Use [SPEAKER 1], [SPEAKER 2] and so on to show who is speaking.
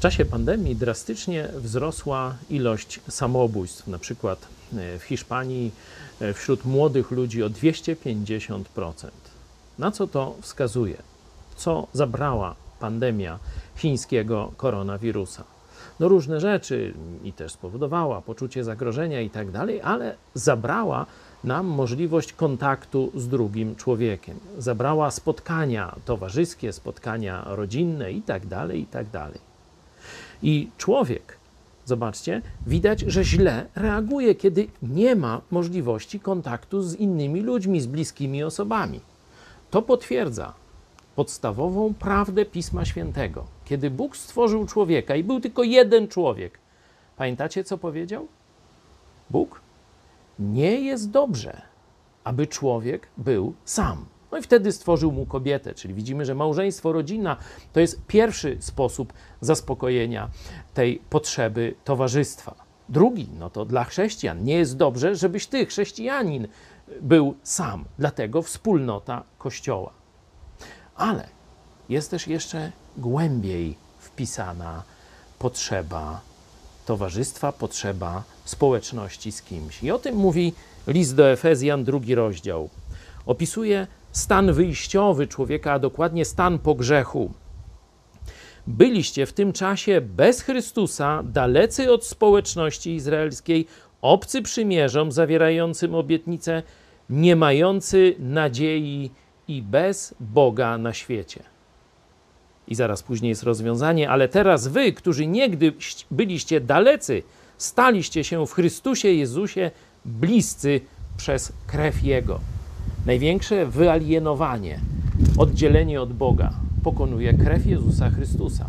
[SPEAKER 1] W czasie pandemii drastycznie wzrosła ilość samobójstw, na przykład e, w Hiszpanii e, wśród młodych ludzi o 250%. Na co to wskazuje? Co zabrała pandemia chińskiego koronawirusa? No różne rzeczy i też spowodowała poczucie zagrożenia i tak dalej, ale zabrała nam możliwość kontaktu z drugim człowiekiem. Zabrała spotkania towarzyskie, spotkania rodzinne i tak dalej, i tak dalej. I człowiek, zobaczcie, widać, że źle reaguje, kiedy nie ma możliwości kontaktu z innymi ludźmi, z bliskimi osobami. To potwierdza podstawową prawdę Pisma Świętego. Kiedy Bóg stworzył człowieka i był tylko jeden człowiek, pamiętacie, co powiedział? Bóg nie jest dobrze, aby człowiek był sam. No i wtedy stworzył mu kobietę, czyli widzimy, że małżeństwo, rodzina to jest pierwszy sposób zaspokojenia tej potrzeby towarzystwa. Drugi, no to dla chrześcijan nie jest dobrze, żebyś ty, chrześcijanin, był sam. Dlatego wspólnota Kościoła. Ale jest też jeszcze głębiej wpisana potrzeba towarzystwa, potrzeba społeczności z kimś. I o tym mówi list do Efezjan, drugi rozdział. Opisuje stan wyjściowy człowieka, a dokładnie stan po grzechu. Byliście w tym czasie bez Chrystusa, dalecy od społeczności izraelskiej, obcy przymierzom zawierającym obietnice, nie mający nadziei i bez Boga na świecie. I zaraz później jest rozwiązanie, ale teraz wy, którzy niegdy byliście dalecy, staliście się w Chrystusie Jezusie bliscy przez krew Jego. Największe wyalienowanie, oddzielenie od Boga pokonuje krew Jezusa Chrystusa.